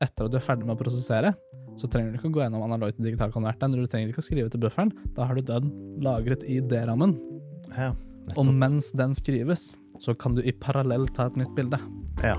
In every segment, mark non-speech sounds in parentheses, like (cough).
etter at du er ferdig med å prosessere, så trenger du ikke å gå gjennom analog til digital konverter. Du trenger ikke å skrive til bufferen. Da har du den lagret i D-rammen. Ja, Og mens den skrives, så kan du i parallell ta et nytt bilde. Ja.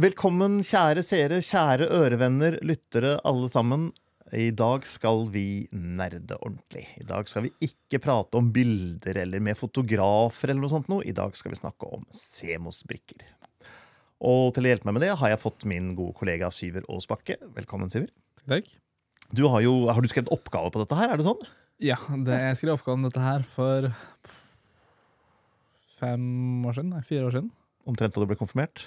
Velkommen, kjære seere, kjære ørevenner, lyttere, alle sammen. I dag skal vi nerde ordentlig. I dag skal vi ikke prate om bilder eller med fotografer eller noe sånt noe. I dag skal vi snakke om Semos-brikker. Og til å hjelpe meg med det har jeg fått min gode kollega Syver Aas Bakke. Velkommen, Syver. Takk. Du har jo har du skrevet oppgave på dette her, er det sånn? Ja, det, jeg skrev oppgave om dette her for fem år siden. Nei, fire år siden. Omtrent da du ble konfirmert?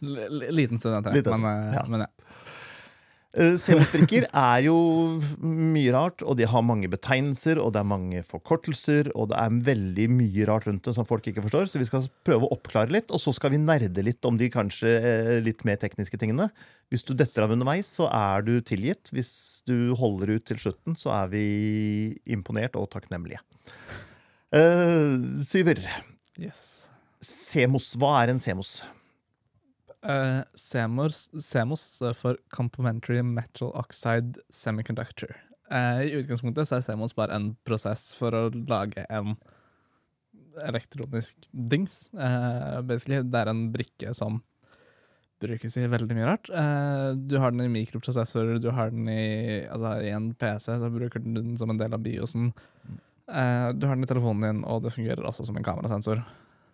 Liten stund etter. Liten Men, eh, ja. men ja. Uh, Semos-brikker er jo mye rart, og de har mange betegnelser, og det er mange forkortelser, og det er veldig mye rart rundt det som folk ikke forstår, så vi skal prøve å oppklare litt, og så skal vi nerde litt om de kanskje eh, litt mer tekniske tingene. Hvis du detter av underveis, så er du tilgitt. Hvis du holder ut til slutten, så er vi imponert og takknemlige. Uh, Syver, Yes. Semos, hva er en Semos? Uh, Semos står for Complementary Metal Oxide Semiconductor. Uh, I utgangspunktet så er Semos bare en prosess for å lage en elektronisk dings. Uh, basically, det er en brikke som brukes i veldig mye rart. Uh, du har den i mikroprosessorer, du har den i, altså, i en PC, så bruker du den som en del av biosen. Uh, du har den i telefonen din, og det fungerer også som en kamerasensor.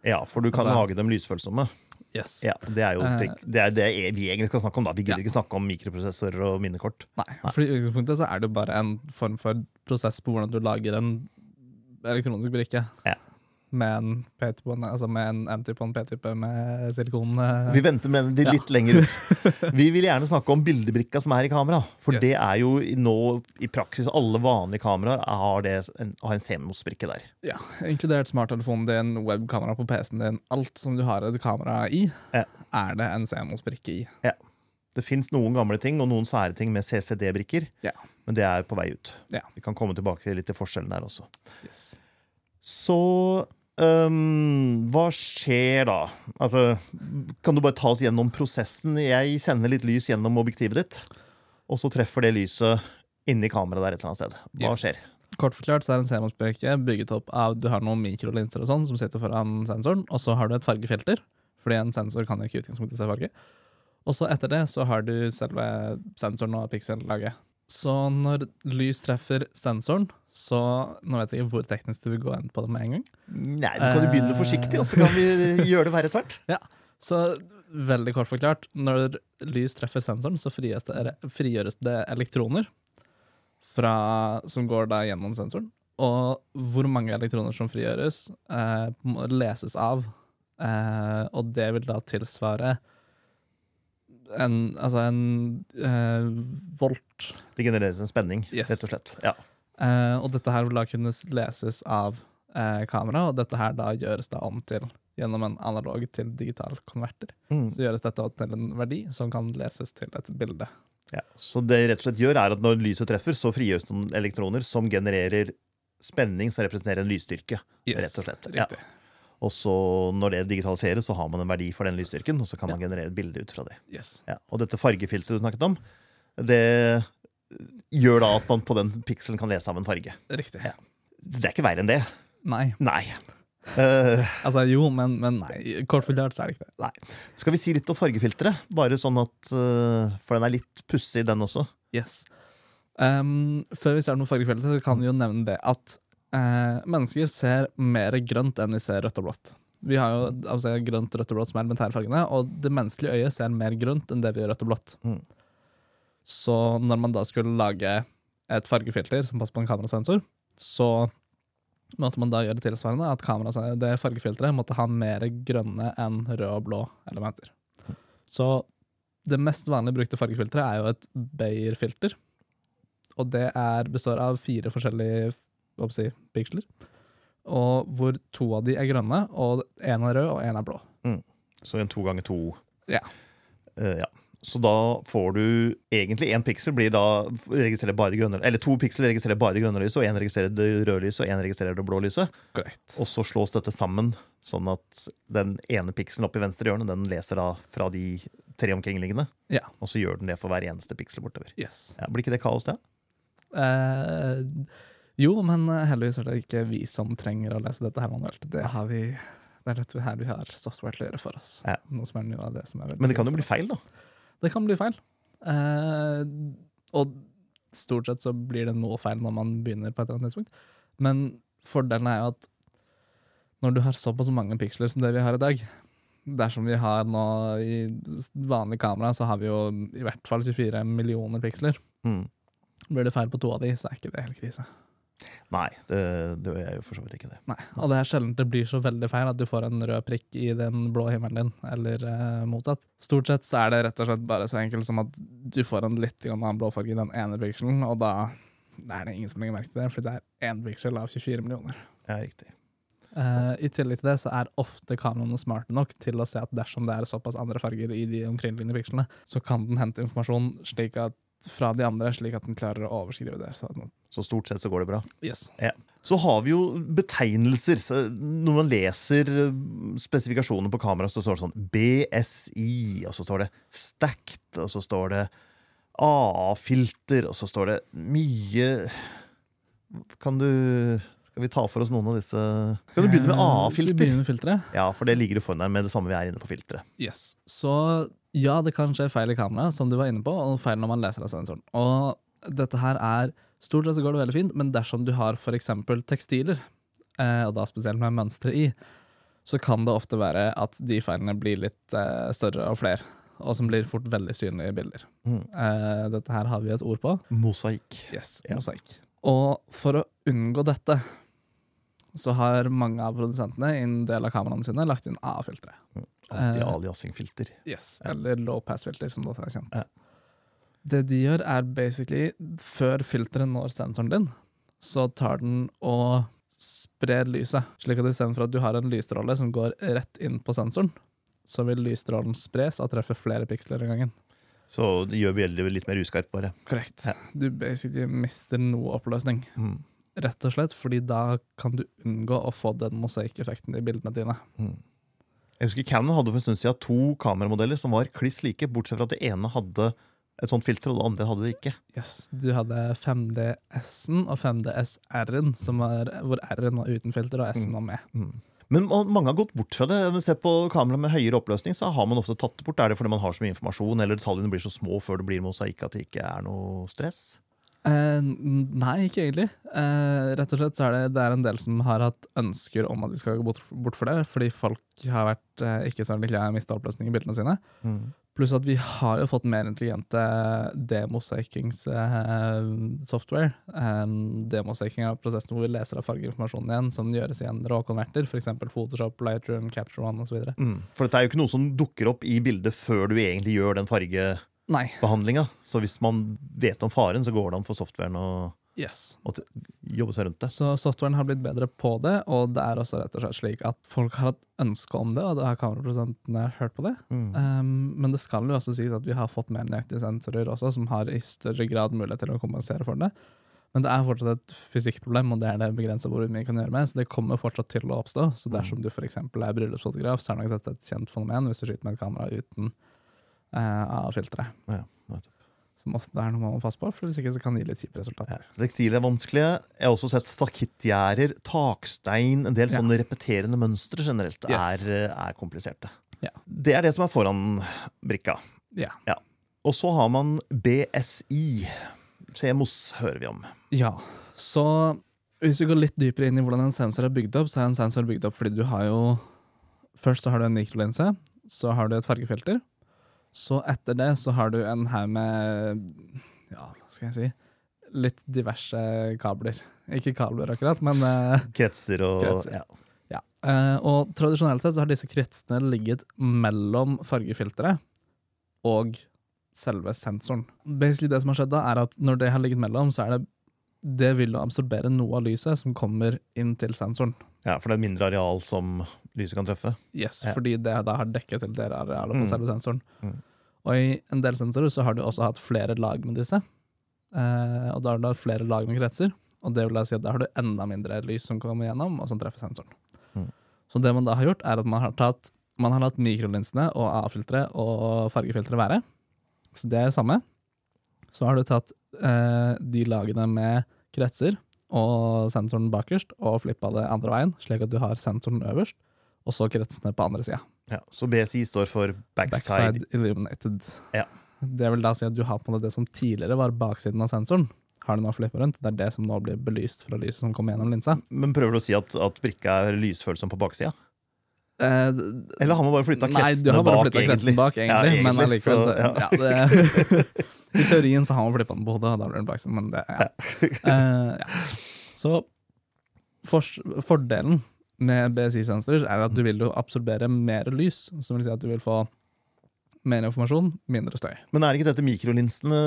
Ja, for du kan Altså- lage dem lysfølsomme. Yes. Ja, Det er jo Eh, det, er det vi egentlig skal snakke om. da Vi gidder Ja. ikke snakke om mikroprosessorer og minnekort. Nei, for i utgangspunktet så er det bare en form for prosess på hvordan du lager en elektronisk brikke. Ja. Med en P-type, altså med en N-type og en P-type med silikon. eh, Vi venter med Ja. litt lenger ut. (laughs) Vi vil gjerne snakke om bildebrikka som er i kamera. For Yes. det er jo nå i praksis alle vanlige kameraer har, det, har en CMOS-brikke der. Ja, Inkludert smarttelefonen din, webkamera på PC-en din. Alt som du har et kamera i, Ja. er det en CMOS-brikke i. Ja. Det fins noen gamle ting og noen sære ting med CCD-brikker, Ja. men det er på vei ut. Ja. Vi kan komme tilbake litt til forskjellen der også. Yes. Så øhm, hva skjer da? Altså, kan du bare ta oss gjennom prosessen? Jeg sender litt lys gjennom objektivet ditt, og så treffer det lyset inni kameraet der et eller annet sted. Hva Yes. skjer? Kort forklart så er en CMOS-brekke bygget opp av du har noen mikrolinser og sånn som sitter foran sensoren, og så har du et fargefilter, fordi en sensor kan jo ikke i utgangspunktet se farge. Og så etter det så har du selve sensoren og piksellaget. Så når lys treffer sensoren, så Nå vet jeg ikke hvor teknisk du vil gå inn på det med en gang. Nei, du kan jo begynne Eh. forsiktig, og så kan vi (laughs) gjøre det verre etter hvert. Ja, Så veldig kort forklart, når lys treffer sensoren, så frigjøres det, frigjøres det elektroner fra, som går da gjennom sensoren. Og hvor mange elektroner som frigjøres, eh, må leses av. Eh, og det vil da tilsvare en, altså en eh, volt. Det genereres en spenning, Yes. rett og slett. Ja. Eh, og dette her vil da kunne leses av eh, kamera, og dette her da gjøres da om til gjennom en analog til digital konverter. Mm. Så gjøres dette til en verdi som kan leses til et bilde. ja. Så det rett og slett gjør, er at når lyset treffer, så frigjøres noen elektroner som genererer spenning som representerer en lysstyrke. Rett og slett. Ja. Og så når det digitaliseres, så har man en verdi for den lysstyrken, og så kan man generere et bilde ut fra det. Yes. Ja. Og dette fargefilteret du snakket om, det gjør da at man på den pikselen kan lese av en farge. Riktig. Ja. Så det er ikke verre enn det. Nei. Nei. Uh, (laughs) Altså jo, men, men nei. Kort forklart så er det ikke det. nei. Skal vi si litt om fargefilteret? Bare sånn at uh, For den er litt pussig, den også. Yes. Um, før vi starter med fargefeltet, så kan vi jo nevne det at eh, mennesker ser mer grønt enn vi ser rødt og blått. Vi har jo altså, grønt, rødt og blått som er elementærfargene, og det menneskelige øyet ser mer grønt enn det vi gjør rødt og blått. Mm. Så når man da skulle lage et fargefilter som passer på en kamerasensor, så måtte man da gjøre tilsvarende at kamera, det fargefilteret måtte ha mer grønne enn røde og blå elementer. Så det mest vanlig brukte fargefilteret er jo et Bayer-filter. Og det er, består av fire forskjellige hva skal jeg si, piksler. Og hvor to av de er grønne, og én er rød og én er blå. Så en to ganger to. Ja. Uh, ja. Så da får du egentlig én piksel blir da registrerer bare grønne Eller to piksler registrerer bare det grønne lyset, og én registrerer det røde lyset, og én registrerer det blå lyset. Correct. Og så slås dette sammen, sånn at den ene pikselen oppe i venstre hjørne den leser da fra de tre omkringliggende. Ja. Og så gjør den det for hver eneste piksel bortover. Yes. Ja, blir ikke det kaos, det? Eh, jo, men eh, heldigvis er det ikke vi som trenger å lese dette her manuelt. Det, har vi, det er dette her vi har software til å gjøre for oss. Ja. Noe som er noe av det som er veldig Men det kan jo bli feil, da. Det kan bli feil. Eh, og stort sett så blir det noe feil når man begynner på et eller annet tidspunkt. Men fordelen er jo at når du har såpass mange piksler som det vi har i dag Dersom vi har nå i vanlig kamera, så har vi jo i hvert fall 24 millioner piksler. Mm. Blir det feil på to av de, så er ikke det helt krise. Nei, det, det er jo for så vidt ikke det. Nei, Og det er sjelden det blir så veldig feil at du får en rød prikk i den blå himmelen din, eller eh, motsatt. Stort sett så er det rett og slett bare så enkelt som at du får en litt grann annen blåfarge i den ene pikselen, og da er det ingen som legger merke til det, for det er én piksel av 24 millioner. Ja, riktig. Eh, I tillegg til det så er ofte kameraene smarte nok til å se at dersom det er såpass andre farger i de omkringliggende pikslene, så kan den hente informasjon slik at, fra de andre, slik at den klarer å overskrive det. Så, Så stort sett så går det bra. yes. Så har vi jo betegnelser. Så når man leser spesifikasjonene spesifikasjoner på kamera, så står det sånn BSI, og så står det stacked, og så står det AA-filter, og så står det mye Kan du Skal vi ta for oss noen av disse Kan du begynne med Eh, AA-filter? Ja, for det ligger jo foran deg med det samme vi er inne på filteret. Yes. Så ja, det kan skje feil i kameraet, som du var inne på, og feil når man leser av sensoren. Og dette her er Stort sett så går det veldig fint, men dersom du har f.eks. tekstiler, eh, og da spesielt med mønstre i, så kan det ofte være at de feilene blir litt eh, større og flere, og som blir fort veldig synlige i bilder. Mm. Eh, dette her har vi et ord på. Mosaikk. Yes, Ja. mosaikk. Og for å unngå dette, så har mange av produsentene i en del av kameraene sine lagt inn A-filtre. Anti-aliasing-filter. Yes, eller low pass-filter, som det også er kjent. Ja. Det de gjør, er basically Før filteret når sensoren din, så tar den og sprer lyset. Slik at istedenfor at du har en lysstråle som går rett inn på sensoren, så vil lysstrålen spres og treffe flere piksler en gangen. Så det gjør bjellet litt mer uskarpt, bare. Korrekt. Ja. Du basically mister noe oppløsning. Mm. Rett og slett fordi da kan du unngå å få den mosaikkeffekten i bildene dine. Mm. Jeg husker Canon hadde for en stund siden to kameramodeller som var kliss like, bortsett fra at det ene hadde et sånt filter, og det andre hadde det ikke. Yes, Du hadde 5DS-en og 5DS-R-en, hvor R-en var uten filter og S-en var med. Men mange har gått bort fra det. Se på kamera med høyere oppløsning, så har man ofte tatt det bort. Er det fordi man har så mye informasjon, eller detaljene blir så små før det blir mosaikk at det ikke er noe stress? N- nei, ikke egentlig. Uh, rett og slett så er det, det er en del som har hatt ønsker om at vi skal gå bort, bort for det, fordi folk har vært uh, ikke særlig veldig glad i å miste oppløsning i bildene sine. Pluss at vi har jo fått mer intelligente demosakings-software. Demosaiking er prosessen hvor vi leser av fargeinformasjonen igjen, som gjøres i en råkonverter, f.eks. Photoshop, Lightroom, Capture One osv. Mm. For dette er jo ikke noe som dukker opp i bildet før du egentlig gjør den fargebehandlinga. Nei. Så hvis man vet om faren, så går det an for softwaren å, Yes. jobbe seg rundt det. Så softwaren har blitt bedre på det, og det er også rett og slett slik at folk har hatt ønske om det, og det har kameraprodusentene hørt på det. Mm. Um, men det skal jo også sies at vi har fått mer nøyaktige sensorer også, som har i større grad mulighet til å kompensere for det. Men det er fortsatt et fysikkproblem, og det er det begrensa hvor mye kan gjøre med. Så det kommer fortsatt til å oppstå. Så dersom du f.eks. er bryllupsfotograf, så er nok dette et kjent fenomen hvis du skyter med et kamera uten uh, A-filtre. Ja. Som ofte er noe man må passe på, for hvis ikke så kan det gi litt kjipe resultater. Ja. Tekstiler er vanskelige. Jeg har også sett stakittgjerder, takstein, en del Ja. sånne repeterende mønstre generelt Yes. er, er kompliserte. Ja. Det er det som er foran brikka. Ja. Og så har man BSI. CMOS hører vi om. Ja, så hvis vi går litt dypere inn i hvordan en sensor er bygd opp, så er en sensor bygd opp fordi du har jo Først så har du en mikrolinse, så har du et fargefilter. Så etter det så har du en haug med Ja, hva skal jeg si Litt diverse kabler. Ikke kabler akkurat, men eh, Kretser og Kretser. Ja. ja. Eh, og tradisjonelt sett så har disse kretsene ligget mellom fargefilteret og selve sensoren. Basically Det som har skjedd da, er at når det har ligget mellom, så er det det vil jo absorbere noe av lyset som kommer inn til sensoren. ja, for det er mindre areal som lyset kan treffe. Yes, Ja. Fordi det da har dekket til det arealet på Mm. selve sensoren. Mm. Og i en del sensorer så har du også hatt flere lag med disse. Eh, og da har du hatt flere lag med kretser, og det vil da si at da har du enda mindre lys som kommer gjennom, og som treffer sensoren. Mm. Så det man da har gjort, er at man har tatt man har latt mikrolinsene og A-filtre og fargefiltre være. Så det er samme. Så har du tatt eh, de lagene med kretser og sensoren bakerst, og flippa det andre veien, slik at du har sensoren øverst, og så kretsene på andre sida. Ja, så BSI står for backside. Backside illuminated. Ja. Det vil da si at du har på måte det som tidligere var baksiden av sensoren, har du nå flippa rundt. Det er det som nå blir belyst fra lyset som kommer gjennom linsa. Men prøver du å si at, at brikka er lysfølsom på baksida? Eh, Eller har man bare flytta kretsene bare bak, egentlig? kretsen bak, egentlig. Ja, men allikevel, så, så, ja. ja. det, (laughs) I teorien så har man flippa den på hodet, da blir den baksen, men det ja. Uh, ja. Så for, fordelen med BSI-sensorer er at du vil absorbere mer lys, som vil si at du vil få mer informasjon, mindre støy. Men er det ikke dette mikrolinsene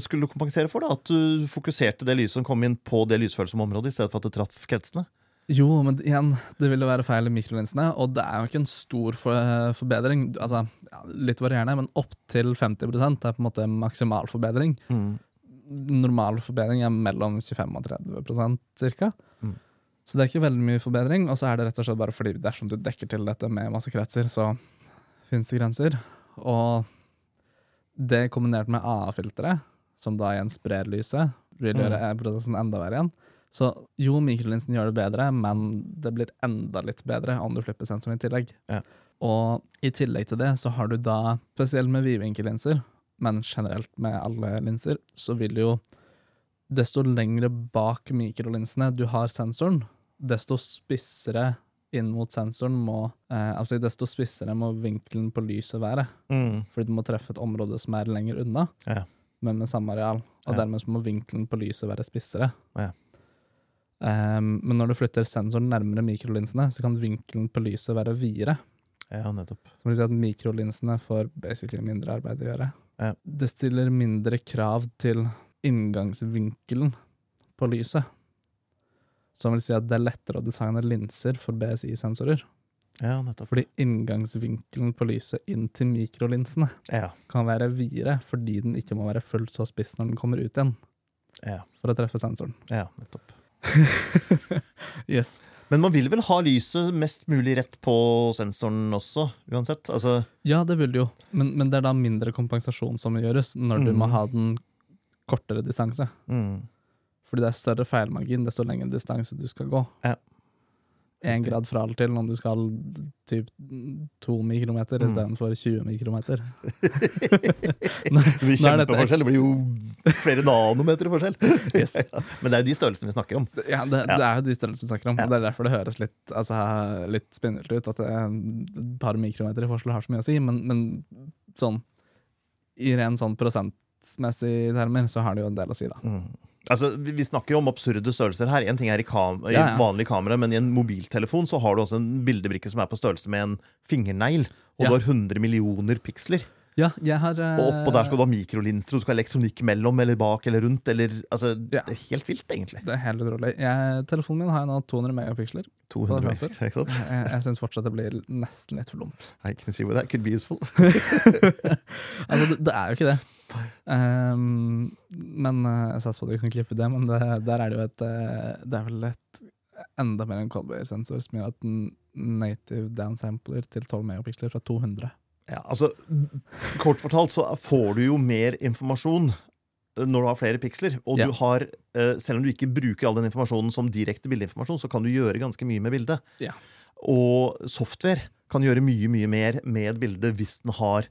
skulle kompensere for? da? At du fokuserte det lyset som kom inn på det lysfølsomme området, i stedet for at det traff kretsene? Jo, men igjen, det ville være feil i mikrolinsene, og det er jo ikke en stor for, forbedring. Altså, ja, litt varierende, men opptil 50% er på en måte maksimal forbedring. Mm. Normal forbedring er mellom 25 og 30% cirka. Mm. Så det er ikke veldig mye forbedring, og så er det rett og slett bare fordi dersom du dekker til dette med masse kretser, så finnes det grenser. Og det kombinert med AA-filteret, som da igjen sprer lyset, vil Mm. gjøre prosessen enda verre igjen. Så jo, mikrolinsen gjør det bedre, men det blir enda litt bedre om du slipper sensoren i tillegg. Ja. Og i tillegg til det så har du da, spesielt med vidvinkellinser, men generelt med alle linser, så vil jo desto lengre bak mikrolinsene du har sensoren, desto spissere inn mot sensoren må eh, Altså desto spissere må vinkelen på lyset være. Mm. Fordi du må treffe et område som er lenger unna, Ja. men med samme areal. Og Ja. dermed så må vinkelen på lyset være spissere. Ja. Ehm, men når du flytter sensoren nærmere mikrolinsene, så kan vinkelen på lyset være videre. Ja, nettopp. Som vil si at mikrolinsene får basically mindre arbeid å gjøre. Ja. Det stiller mindre krav til inngangsvinkelen på lyset. Som vil si at det er lettere å designe linser for BSI-sensorer. Ja, nettopp. Fordi inngangsvinkelen på lyset inn til mikrolinsene Ja, kan være videre, fordi den ikke må være fullt så spiss når den kommer ut igjen, ja, for å treffe sensoren. ja, nettopp. (laughs) yes. Men man vil vel ha lyset mest mulig rett på sensoren også, uansett? Altså, Ja, det vil du jo, men, men det er da mindre kompensasjon som gjøres når du Mm. må ha den kortere distanse. mm. Fordi det er større feilmargin desto lengre distanse du skal gå. Ja. Én grad fra eller til om du skal typ to mikrometer Mm. istedenfor 20 mikrometer. Det (laughs) blir (laughs) nå er dette kjempeforskjell. Det blir jo flere nanometer i forskjell. (laughs) Yes. Men det er jo de størrelsene vi snakker om. Ja, det, Ja. det er jo de størrelsene vi snakker om. Ja. Det er derfor det høres litt, altså, litt spinnvilt ut. At det et par mikrometer i forskjell har så mye å si, men, men sånn i ren sånn prosentmessig termer så har det jo en del å si, da. Mm. Altså, vi, vi snakker om absurde størrelser her. En ting er i, kam i Ja, ja. vanlig kamera, men i en mobiltelefon så har du også en bildebrikke som er på størrelse med en fingernegl. Og Ja. du har 100 millioner piksler. Ja, jeg har Og oppå der skal du ha mikrolinser, og du skal ha elektronikk mellom eller bak eller rundt. Eller, altså, Ja. Det er helt vilt, egentlig. Det er helt utrolig. Telefonen min har jeg nå 200 megapiksler. 200 sensor. ikke sant? Jeg, jeg syns fortsatt det blir nesten litt for dumt. I can see where that could be useful. (laughs) Altså, det, det er jo ikke det. Um, men eh, Jeg satser på at vi kan klippe det, men det, der er det jo et eh, Det er vel et enda mer en Colby-sensor som gjør at den native downsampler til 12 megapiksler fra 200. Ja, altså, Kort fortalt så får du jo mer informasjon eh, når du har flere piksler. Og Ja. du har, eh, selv om du ikke bruker all den informasjonen som direkte bildeinformasjon, så kan du gjøre ganske mye med bildet. Ja. Og software kan gjøre mye, mye mer med et bilde hvis den har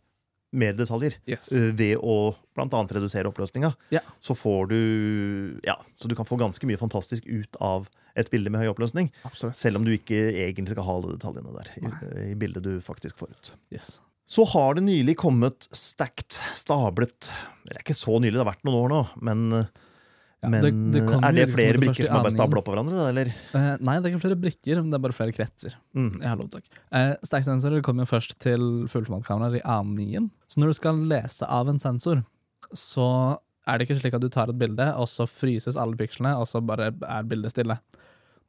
mer detaljer. Yes. eh, Ved å annet redusere oppløsninga. Ja. Så får du Ja, så du kan få ganske mye fantastisk ut av et bilde med høy oppløsning. Absolutt. Selv om du ikke egentlig skal ha alle detaljene der i, i bildet du faktisk får ut. Yes. Så har det nylig kommet stacked, stablet Det er ikke så nylig, det har vært noen år nå, men, Ja, men det- det er det flere det brikker som er stabla oppå hverandre? Eller? Eh, nei, det er ikke flere brikker, men det er bare flere kretser. Mm. Jeg har lov takk. Eh, Stack-sensorer kommer jo først til fullformatkameraer i A9. Så når du skal lese av en sensor, så er det ikke slik at du tar et bilde, og så fryses alle pikslene, og så bare er bildet stille.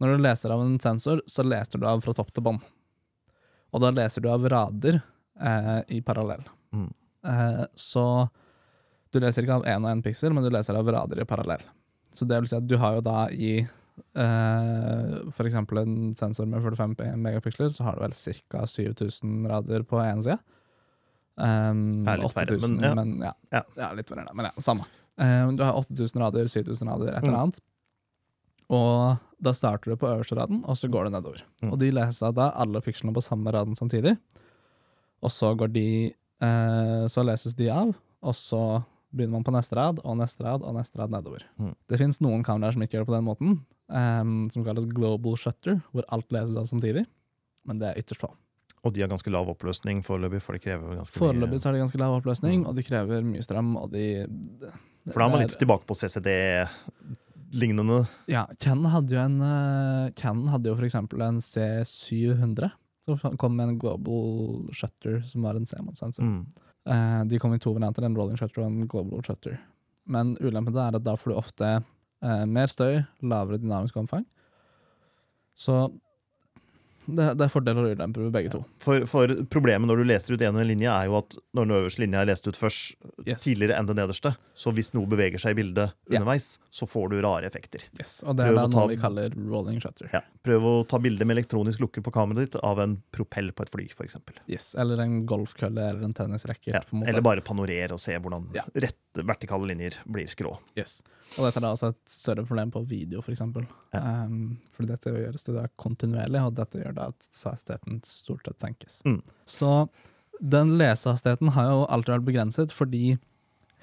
Når du leser av en sensor, så leser du av fra topp til bånn. Og da leser du av rader eh, i parallell. Mm. Eh, så du leser ikke av én og én piksel, men du leser av rader i parallell. Så det vil si at du har jo da i eh, eksempel en sensor med 45 megapiksler, så har du vel ca. 7000 rader på én side. Um, Det er litt verre, 8000, men ja. men ja. Ja. ja, litt verre, men ja, samme. Um, du har 8000 rader, 7000 rader, et eller Mm. annet. Og da starter du på øverste raden, og så går du nedover. Mm. Og de leser da alle pikslene på samme raden samtidig. Og så går de eh, Så leses de av, og så begynner man på neste rad, og neste rad, og neste rad nedover. Mm. Det fins noen kameraer som ikke gjør det på den måten, um, som kalles global shutter, hvor alt leses av samtidig. Men det er ytterst få. Og de har ganske lav oppløsning foreløpig, for de krever ganske Foreløpig har de ganske lav oppløsning, Mm. og de krever mye strøm, og de For da er man litt tilbake på CCD-lignende. Ja, Canon hadde jo en eh, Canon hadde jo for eksempel en C700, som kom med en global shutter, som var en C-mode-sensor. Mm. Eh, de kom i to varianter, en rolling shutter og en global shutter. Men ulempen er at da får du ofte eh, mer støy, lavere dynamisk omfang. Så det, det er fordeler og ulemper ved begge to. For, for problemet når du leser ut en og en linje, er jo at når den øverste linja er lest ut først, Yes. tidligere enn den nederste, så hvis noe beveger seg i bildet underveis, underveis, så får du rare effekter. Yes, og det er Prøv da ta- vi kaller rolling shutter. Ja. Prøv å ta bilde med elektronisk lukker på kameraet ditt av en propell på et fly, f.eks. Yes, eller en golfkølle eller en tennisracket. Ja. Eller bare panorere og se hvordan Ja. rette vertikale linjer blir skrå. Yes. Og dette er da også et større problem på video, for eksempel. Ja. Um, fordi dette gjøres det kontinuerlig, og dette gjør da at hastigheten stort sett senkes. Mm. Så den lesehastigheten har jo alltid vært begrenset, fordi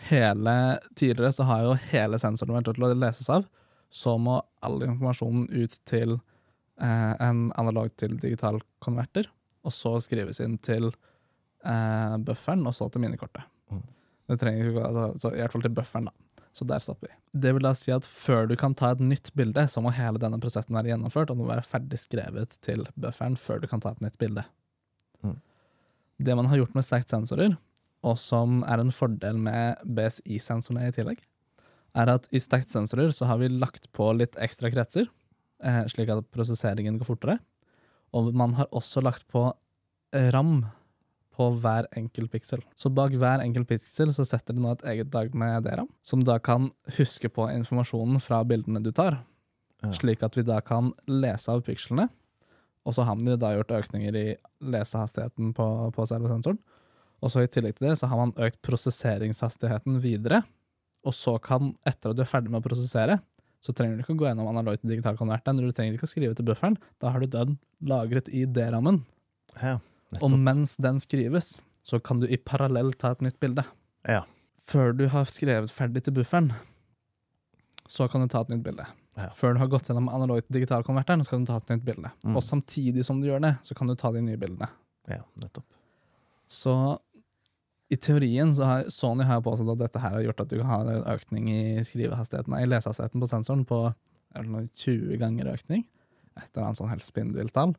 hele tidligere så har jo hele sensoren vært til å leses av. Så må all informasjonen ut til eh, en analog til digital konverter, og så skrives inn til eh, bufferen, og så til minnekortet. Mm. Det trenger ikke, altså, så I hvert fall til bufferen, da. Så der stopper vi. Det vil da si at før du kan ta et nytt bilde, så må hele denne prosessen være gjennomført, og den må være ferdig skrevet til bufferen før du kan ta et nytt bilde. Mm. Det man har gjort med sterkt sensorer, og som er en fordel med BSI-sensorene i tillegg, er at i sterkt sensorer så har vi lagt på litt ekstra kretser, eh, slik at prosesseringen går fortere. Og man har også lagt på ram på hver enkelt piksel. Så bak hver enkelt piksel så setter de nå et eget lag med DRAM, som da kan huske på informasjonen fra bildene du tar, Ja. slik at vi da kan lese av pikslene. Og så har de da gjort økninger i lesehastigheten på, på selve sensoren. Og så i tillegg til det så har man økt prosesseringshastigheten videre. Og så kan, etter at du er ferdig med å prosessere, så trenger du ikke å gå gjennom analog til digital konverteren, du trenger ikke å skrive til bufferen. Da har du den lagret i D-rammen. Ja, Og mens den skrives, så kan du i parallell ta et nytt bilde. Ja. Før du har skrevet ferdig til bufferen, så kan du ta et nytt bilde. Ja. Før du har gått gjennom analog til digital konverteren, så kan du ta et nytt bilde. Mm. Og samtidig som du gjør det, så kan du ta de nye bildene. ja, nettopp. Så i teorien så har Sony har påstått at dette her har gjort at du kan ha en økning i skrivehastigheten, i lesehastigheten på sensoren på er det noe 20 ganger økning. Et eller annet sånn helt spinnvilt tall.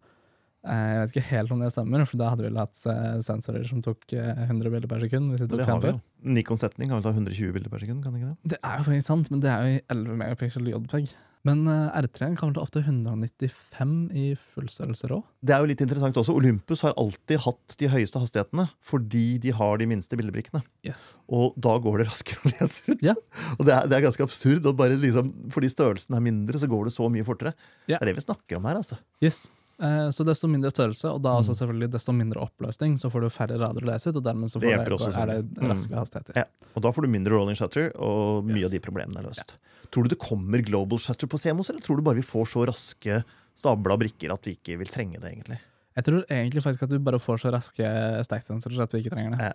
Eh, Jeg vet ikke helt om det stemmer, for da hadde vi hatt eh, sensorer som tok eh, 100 bilder per sekund. hvis de tok Det har vi jo. Nikon Setning kan vel ta 120 bilder per sekund, kan det ikke det? Det er jo faktisk sant, men det er jo i 11 megapixel JPEG. Men eh, R3-en kan vel ta opp til 195 i fullstørrelse rå. Det er jo litt interessant også. Olympus har alltid hatt de høyeste hastighetene fordi de har de minste bildebrikkene. Yes. Og da går det raskere å lese ut. Ja. Og det er, det er ganske absurd. Og bare liksom, fordi størrelsen er mindre, så går det så mye fortere. Ja. Det er det vi snakker om her, altså. Yes. Eh, Så desto mindre størrelse, og da også Mm. selvfølgelig desto mindre oppløsning, så får du færre rader å lese ut, og dermed så Det det, også, er det raske Mm. hastigheter. Ja. Og da får du mindre rolling shutter, og mye Yes. av de problemene er løst. Tror du det kommer global shutter på CMOS, eller tror du bare vi får så raske stabla brikker at vi ikke vil trenge det, egentlig? Jeg tror egentlig faktisk at du bare får så raske stack-sensorer at vi ikke trenger det. Ja.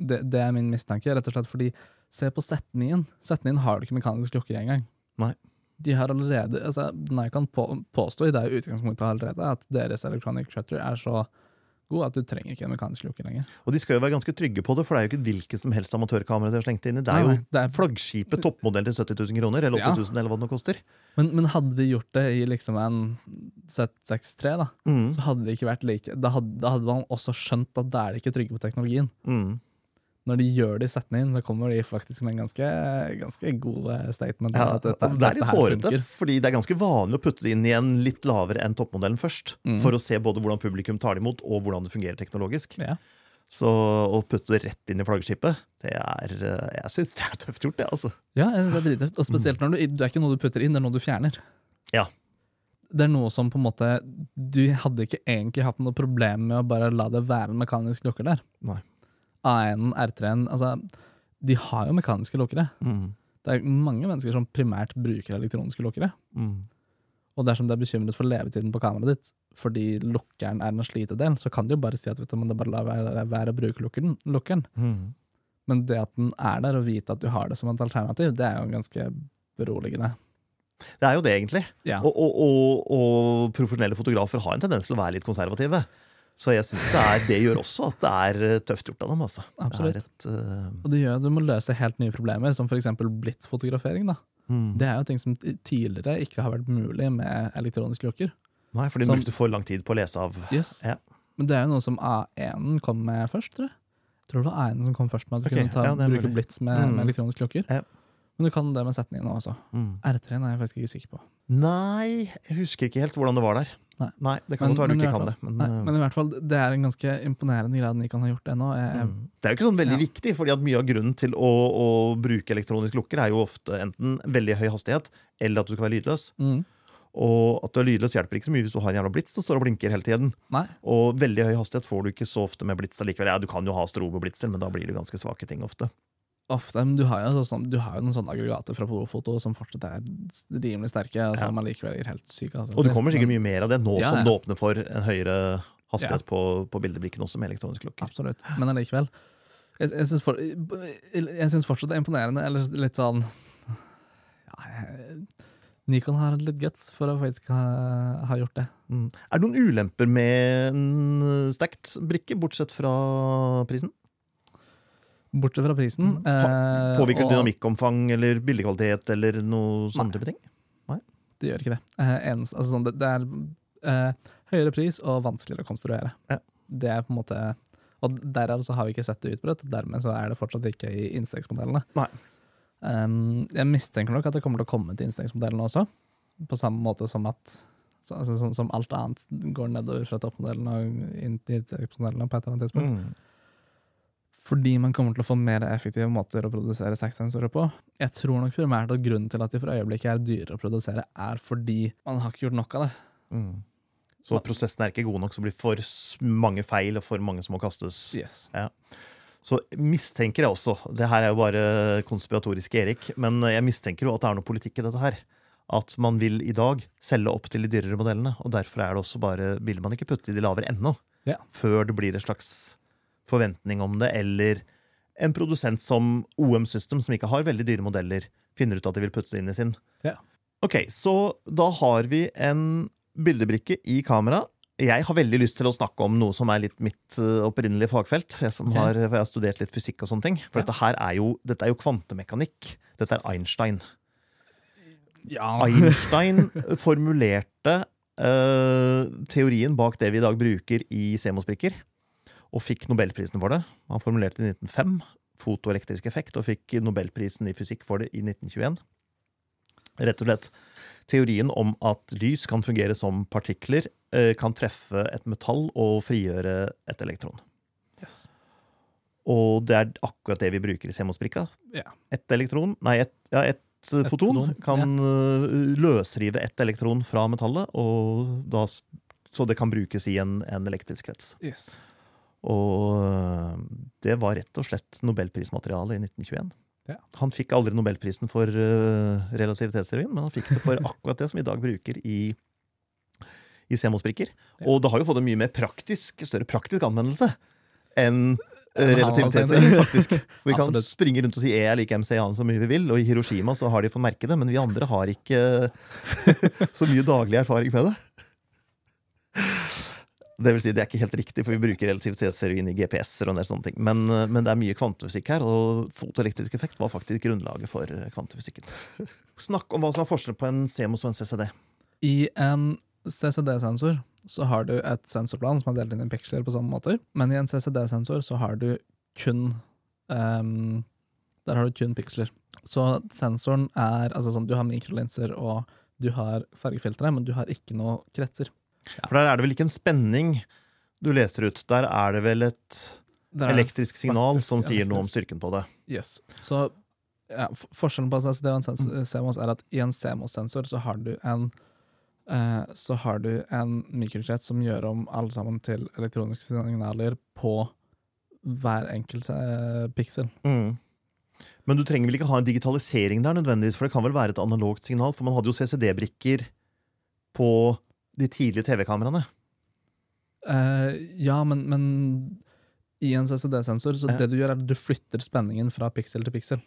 det. Det er min mistanke, rett og slett fordi se på Z9-en. Z9 har du ikke mekanisk lukker engang. Nei. De har allerede, altså Nikon på, påstår i det utgangspunktet allerede at deres electronic shutter er så god at du trenger ikke en mekanisk lukker lenger. Og de skal jo være ganske trygge på det, for det er jo ikke et hvilket som helst amatørkamera de har slengt inn i. Det er jo nei, det er- flaggskipet toppmodell til 70 000 kroner, eller Ja. 8000, eller hva det nå koster. Men, men hadde de gjort det i liksom en Z63, da, Mm. så hadde det ikke vært like Da hadde, da hadde man også skjønt at da er de ikke trygge på teknologien. Mm. Når de gjør det i settene inn, så kommer de faktisk med en ganske, ganske god eh, statement. Ja, dette, det er litt hårete, fordi det er ganske vanlig å putte det inn i en litt lavere enn toppmodellen først. Mm. For å se både hvordan publikum tar det imot, og hvordan det fungerer teknologisk. Ja. Så å putte det rett inn i flaggskipet, det er eh, Jeg syns det er tøft gjort, det, altså. Ja, jeg synes det er drittøft. Og spesielt når du, det er ikke noe du putter inn, det er noe du fjerner. Ja. Det er noe som på en måte Du hadde ikke egentlig hatt noe problem med å bare la det være en mekanisk lukker der. Nei. A1, R3-en, altså De har jo mekaniske lukkere. Mm. Det er mange mennesker som primært bruker elektroniske lukkere. Mm. Og dersom du er bekymret for levetiden på kameraet ditt fordi lukkeren er en slitedel, så kan du jo bare si at vet du, er bare la være, være å bruke lukkeren. lukkeren. Mm. Men det at den er der, og vite at du har det som et alternativ, det er jo ganske beroligende. Det er jo det, egentlig. Ja. Og, og, og, og profesjonelle fotografer har en tendens til å være litt konservative. Så jeg syns det, det gjør også at det er eh, tøft gjort av dem. altså. Absolutt. Det et, uh... Og det gjør at du må løse helt nye problemer, som f.eks. blitzfotografering. mm. Det er jo ting som tidligere ikke har vært mulig med elektroniske klokker. Nei, for de som- brukte for lang tid på å lese av Yes. Ja. Men det er jo noe som A1 kom med først, tror jeg. Tror det var A1 som kom først med at du okay, kunne ta, ja, bruke mulig. blitz med, Mm. med elektroniske klokker. Ja. Men du kan det med setningen også. mm. R3-en er jeg faktisk ikke sikker på. Nei, jeg husker ikke helt hvordan det var der. Nei. Det kan Men- godt være du ikke kan kan det. Men, Nei, eh, men i hvert fall, det er en ganske imponerende greie Nikon har gjort det nå. Jeg, mm. det er jo ikke sånn veldig Ja. viktig, fordi at mye av grunnen til å, å bruke elektronisk lukker er jo ofte enten veldig høy hastighet eller at du skal være lydløs. mm, Og at du er lydløs hjelper ikke så mye hvis du har en jævla blits som står og blinker hele tiden. nei, Og veldig høy hastighet får du ikke så ofte med blits allikevel. Ja, du kan jo ha stroboblitser, men da blir det ganske svake ting ofte. Ofte. Men du har jo, sånn, du har jo noen sånne aggregater fra Polofoto som fortsatt er rimelig sterke, og som allikevel gir helt syke hastigheter. Og du kommer sikkert mye mer av det nå Ja, som ja. det åpner for en høyere hastighet på, på bildebrikken også med elektronisk klokker. Absolutt. Men allikevel. Jeg, jeg syns for, fortsatt det er imponerende, eller litt sånn ja, jeg, Nikon har litt guts for å faktisk ha, ha gjort det. Mm. Er det noen ulemper med en stacked brikke, bortsett fra prisen? Bortsett fra prisen. eh, Påvirker og- dynamikkomfang eller bildekvalitet eller noe sånne type ting? Det gjør ikke det. Eh, eneste- altså sånn, det, det er eh, høyere pris og vanskeligere å konstruere. Ja. Det er på en måte Og derav så har vi ikke sett det utbredt, dermed så er det fortsatt ikke i innstegsmodellene. Nei. Um, jeg mistenker nok at det kommer til å komme til innstegsmodellene også, på samme måte som at altså, som, som alt annet går nedover fra toppmodellen og inn til innstegsmodellene på et eller annet tidspunkt. Mm. Fordi man kommer til å få mer effektive måter å produsere sexsensorer på. Jeg tror nok primært at grunnen til at de for øyeblikket er dyrere å produsere, er fordi man har ikke gjort nok av det. Mm. Så prosessen er ikke god nok, så blir det for mange feil og for mange som må kastes. Yes. Så mistenker jeg også, det her er jo bare konspiratorisk Erik, men jeg mistenker jo at det er noe politikk i dette her. At man vil i dag selge opp til de dyrere modellene, og derfor er det også bare, vil man ikke putte i de lavere ennå. Ja. Før det blir et slags forventning om det, eller en produsent som OM System, som ikke har veldig dyre modeller, finner ut at de vil putte inn i sin. Ja. Ok, så da har vi en bildebrikke i kamera. Jeg har veldig lyst til å snakke om noe som er litt mitt eh, opprinnelige fagfelt. Jeg, som Ok. har, for jeg har studert litt fysikk og sånne ting. For Ja. dette her er jo, dette er jo kvantemekanikk. Dette er Einstein. Ja. Einstein (laughs) formulerte uh, teorien bak det vi i dag bruker i CMOS-brikker, og fikk nobelprisen for det. Han formulerte i 1905, fotoelektrisk effekt, og fikk nobelprisen i fysikk for det i 1921. Rett og slett teorien om at lys kan fungere som partikler, eh, kan treffe et metall og frigjøre et elektron. Yes. Og det er akkurat det vi bruker i CMOS-brikka. Ja. Et elektron, nei, et, ja, et, eh, Et foton, foton, kan eh, løsrive et elektron fra metallet, og da, så det kan brukes i en, en elektrisk krets. Yes. Og eh, det var rett og slett nobelprismateriale i 1921. Ja. Han fikk aldri nobelprisen for uh, relativitetsteorien, men han fikk det for (laughs) akkurat det som vi i dag bruker i, i CMOS-brikker. Ja. Og det har jo fått en mye mer praktisk, større praktisk anvendelse enn eh, relativitetsteorien, faktisk. For (laughs) vi kan Absolutt. springe rundt og si E er lik MC Jan så mye vi vil, og i Hiroshima så har de fått merke det, men vi andre har ikke (laughs) så mye daglig erfaring med det. Det vil si, det er ikke helt riktig, for vi bruker relativitetsteorien i GPS-er. og en del sånne ting. Men, eh, men det er mye kvantefysikk her, og fotoelektrisk effekt var faktisk grunnlaget for eh, kvantefysikken. (laughs) Snakk om hva som er forskjellen på en CMOS og en CCD. I en CCD-sensor så har du et sensorplan som er delt inn i piksler på samme måte, men i en CCD-sensor så har du kun um, Der har du kun piksler. Så sensoren er altså sånn, Du har mikrolinser og du har fargefiltre, men du har ikke noe kretser. For der er det vel ikke en spenning du leser ut. Der er det vel et Det elektrisk signal faktisk som sier noe om styrken på det. Yes. Så ja, forskjellen på SSD og en CMOS er at i en CMOS-sensor så har du en eh, så har du en mikrokrets som gjør om alle sammen til elektroniske signaler på hver enkelt eh, piksel. Mm. Men du trenger vel ikke ha en digitalisering der, nødvendigvis, for det kan vel være et analogt signal? For man hadde jo CCD-brikker på de tidlige TV-kameraene. Uh, ja, men, men i en CCD-sensor, så Ja. det du gjør, er at du flytter spenningen fra piksel til piksel.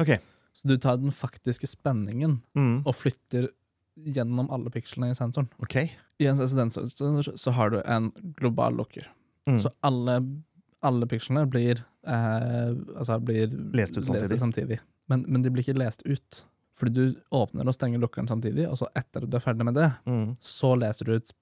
Ok. Så du tar den faktiske spenningen Mm. og flytter gjennom alle pikslene i sensoren. Ok. I en CCD-sensor så har du en global lukker. Mm. Så alle, alle pikslene blir, eh, altså blir Lest ut samtidig. samtidig. Men, men de blir ikke lest ut. Fordi du åpner og stenger lukkeren samtidig, og så etter at du er ferdig med det, Mm. så leser du ut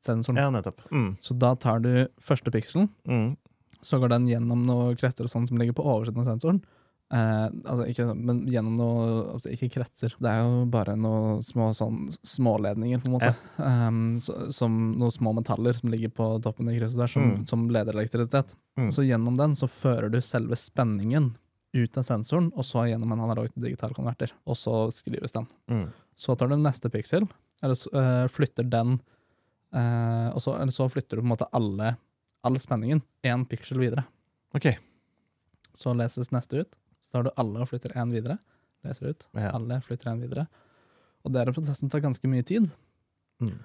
sensoren. Ja, nettopp. Mm. Så da tar du første pikselen, Mm. så går den gjennom noen kretser og sånt som ligger på oversiden av sensoren. Eh, altså ikke, men gjennom noe altså Ikke kretser, det er jo bare noen små sånn småledninger, på en måte. Um, så, som noen små metaller som ligger på toppen i krysset der, som, Mm. som leder elektrisitet. Mm. Så gjennom den så fører du selve spenningen ut av sensoren, og så gjennom en analog til digital konverter. Og så skrives den. Mm. Så tar du neste piksel, eller eh, flytter den eh, og så, eller så flytter du på en måte alle, all spenningen én piksel videre. Ok. Så leses neste ut. Så tar du alle og flytter én videre. Leser ut. Ja. Alle flytter én videre. Og den prosessen tar ganske mye tid. Mm.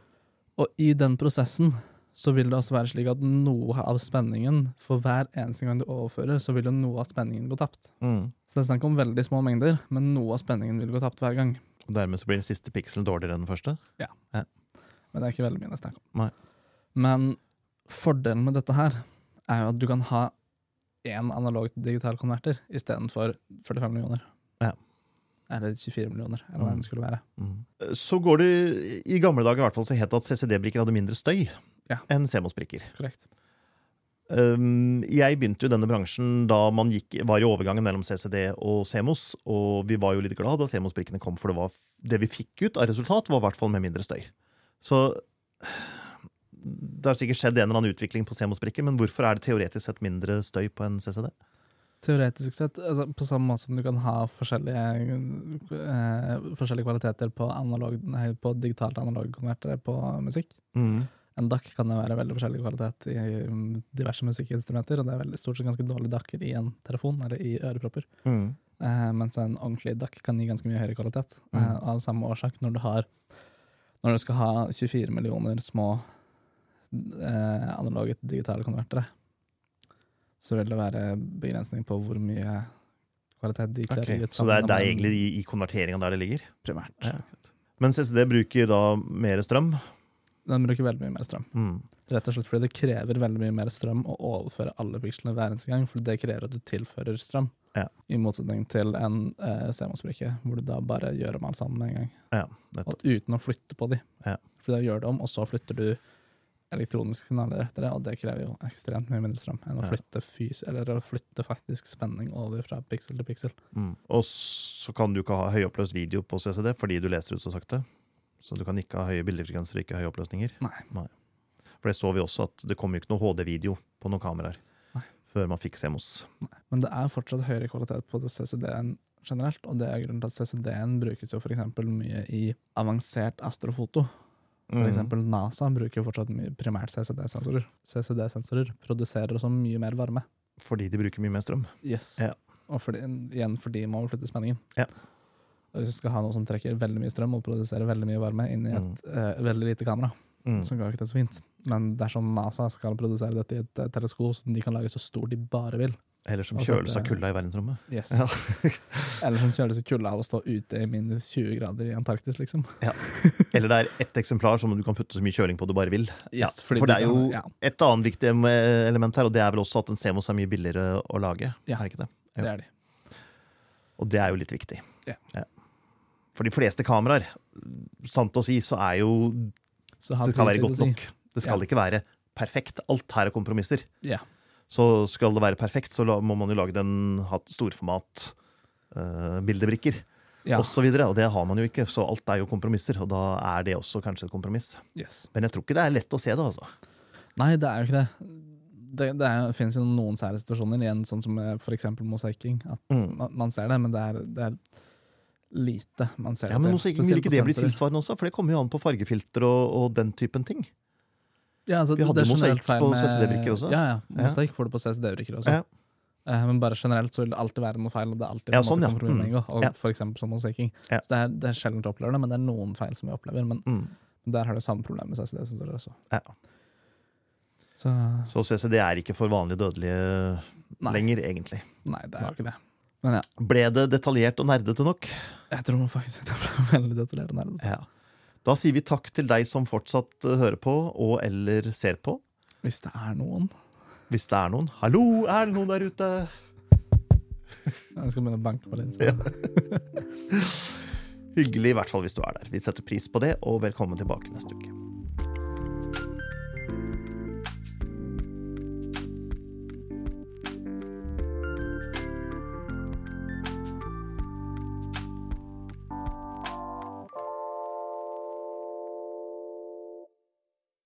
Og i den prosessen så vil det også være slik at noe av spenningen For hver eneste gang du overfører, så vil jo noe av spenningen gå tapt. Mm. Så det er snakk om veldig små mengder, men noe av spenningen vil gå tapt hver gang. Og dermed så blir den siste pikselen dårligere enn den første? Ja, Men det er ikke veldig mye det er snakk om. Nei. Men fordelen med dette her er jo at du kan ha én analog til digital konverter istedenfor 45 millioner. Ja. Eller 24 millioner, eller hva Mm. det skulle være. Mm. Så går det I gamle dager i hvert fall så het det at CCD-brikker hadde mindre støy Ja. enn CMOS-brikker. Korrekt. Um, jeg begynte jo denne bransjen da man gikk, var i overgangen mellom CCD og CMOS, og vi var jo litt glad da CMOS-brikkene kom, for det, var, det vi fikk ut av resultat, var i hvert fall med mindre støy. Så det har sikkert skjedd en eller annen utvikling på CMOS-brikker, men hvorfor er det teoretisk sett mindre støy på en CCD? Teoretisk sett, altså, på samme måte som du kan ha forskjellige, eh, forskjellige kvaliteter på, analog, nei, på digitalt analogkonvertere på musikk. Mm. En DAC kan jo være veldig forskjellig kvalitet i mm, diverse musikkinstrumenter, og det er veldig, stort sett ganske dårlige DAC-er i en telefon eller i ørepropper. Mm. Eh, mens en ordentlig DAC kan gi ganske mye høyere kvalitet. Mm. Eh, av samme årsak, når du, har, når du skal ha 24 millioner små eh, analoge digitale konvertere, så vil det være begrensning på hvor mye kvalitet de klarer okay, ut Så det er, det er egentlig i, i konverteringa der det ligger? primært. Ja. Men CCD bruker da mer strøm? Den bruker veldig mye mer strøm. Mm. Rett og slett fordi det krever veldig mye mer strøm å overføre alle pikslene hver eneste gang, for det krever at du tilfører strøm. Ja. I motsetning til en eh, CMOS-brikke, hvor du da bare gjør om alt sammen med en gang. Ja. Og uten å flytte på de. Ja. For da gjør du om, og så flytter du elektroniske signaler etter det, og det krever jo ekstremt mye mindre strøm enn å flytte fys eller å flytte faktisk spenning over fra piksel til piksel. Mm. Og så kan du ikke ha høyoppløst video på CCD fordi du leser ut så sakte. Så du kan ikke ha høye bildefrekvenser og ikke høye oppløsninger. Nei. For det så vi også, at det kom jo ikke noe HD-video på noen kameraer Nei. før man fikk CMOS. Nei. Men det er fortsatt høyere kvalitet på CCD-en generelt, og det er grunnen til at CCD-en brukes jo for eksempel mye i avansert astrofoto. For Mm. eksempel NASA bruker jo fortsatt mye primært CCD-sensorer. CCD-sensorer produserer også mye mer varme. Fordi de bruker mye mer strøm. Yes. Ja. Og fordi, igjen fordi man må flytte spenningen. Ja. Hvis du skal ha noe som trekker veldig mye strøm og produserer veldig mye varme inn i et eh, veldig lite kamera, Mm. så går ikke det så fint. Men dersom NASA skal produsere dette i et teleskop som de kan lage så stort de bare vil, Eller som kjøles av kulda i verdensrommet. yes. Ja. (laughs) eller som kjøles i kulda av å stå ute i minus 20 grader i Antarktis, liksom. Ja. (laughs) Eller det er ett eksemplar som du kan putte så mye kjøling på du bare vil. Yes, for det er er kan- jo ja, et annet viktig element her, og det er vel også at en CMOS er mye billigere å lage. Ja. Er det? det er de. Og det er jo litt viktig. Ja. For de fleste kameraer, sant å si, så er jo Så Det skal være godt si. nok. Det skal Ja. ikke være perfekt. Alt her er kompromisser. Ja. Så skal det være perfekt, så må man jo lage den storformat eh, bildebrikker Ja. og så videre, og det har man jo ikke, så alt er jo kompromisser, og da er det også kanskje et kompromiss. Yes. Men jeg tror ikke det er lett å se det, altså. Nei, det er jo ikke det. det, det, er, finnes jo noen sære situasjoner, igjen sånn som f.eks. for eksempel mosaikking. At Mm. man, man ser det, men det er, det er lite man ser Ja, men mosaikk, Vil ikke det bli tilsvarende også? For det kommer jo an på fargefilter og, og den typen ting. Ja, altså, Vi hadde det mosaikk på med- CCD-brikker også. Ja, ja. Mosaikk får du på CCD-brikker også. Ja. Eh, Men bare generelt så vil det alltid være noe feil. Og det er alltid Ja, sånn, ja. Mm. Og Ja. For eksempel som mosaikking. Ja. Så det er, det er sjelden du opplever det, men det er noen feil som vi opplever. Men Mm. der har du samme problem med CCD-sensorer også. Ja. Så Så CCD er ikke for vanlige dødelige Nei. lenger, egentlig. nei, det er jo ikke det. Men ja, Ble det detaljert og nerdete nok? jeg tror faktisk (laughs) det ble veldig detaljert. og nerdete. Ja. Da sier vi takk til deg som fortsatt eh, hører på og eller ser på. Hvis det er noen. Hvis det er noen. Hallo, er det noen der ute? (laughs) Jeg skal begynne å banke på litt. Ja. (laughs) Hyggelig, i hvert fall hvis du er der. Vi setter pris på det, og velkommen tilbake neste uke.